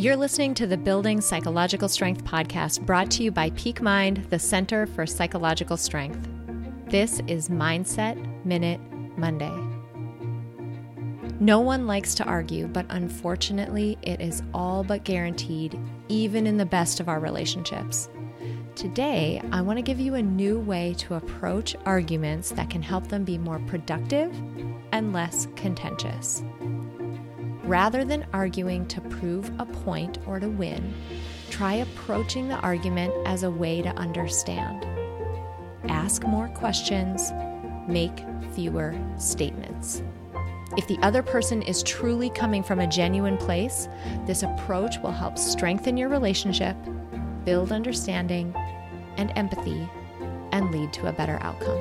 You're listening to the Building Psychological Strength podcast brought to you by Peak Mind, the Center for Psychological Strength. This is Mindset Minute Monday. No one likes to argue, but unfortunately, it is all but guaranteed, even in the best of our relationships. Today, I want to give you a new way to approach arguments that can help them be more productive and less contentious. Rather than arguing to prove a point or to win, try approaching the argument as a way to understand. Ask more questions, make fewer statements. If the other person is truly coming from a genuine place, this approach will help strengthen your relationship, build understanding and empathy, and lead to a better outcome.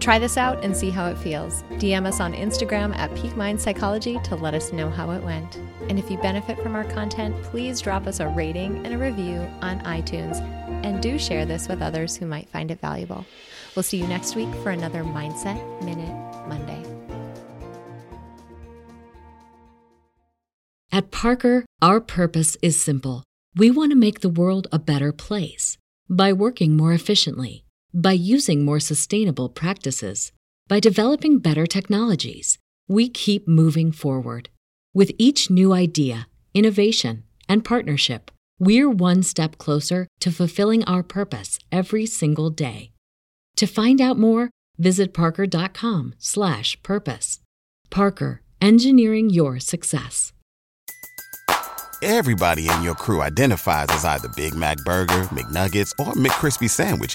Try this out and see how it feels. DM us on Instagram at Peak Mind Psychology to let us know how it went. And if you benefit from our content, please drop us a rating and a review on iTunes. And do share this with others who might find it valuable. We'll see you next week for another Mindset Minute Monday. At Parker, our purpose is simple. We want to make the world a better place by working more efficiently by using more sustainable practices, by developing better technologies, we keep moving forward. With each new idea, innovation, and partnership, we're one step closer to fulfilling our purpose every single day. To find out more, visit parker.com/purpose. Parker, engineering your success. Everybody in your crew identifies as either Big Mac burger, McNuggets, or McCrispy sandwich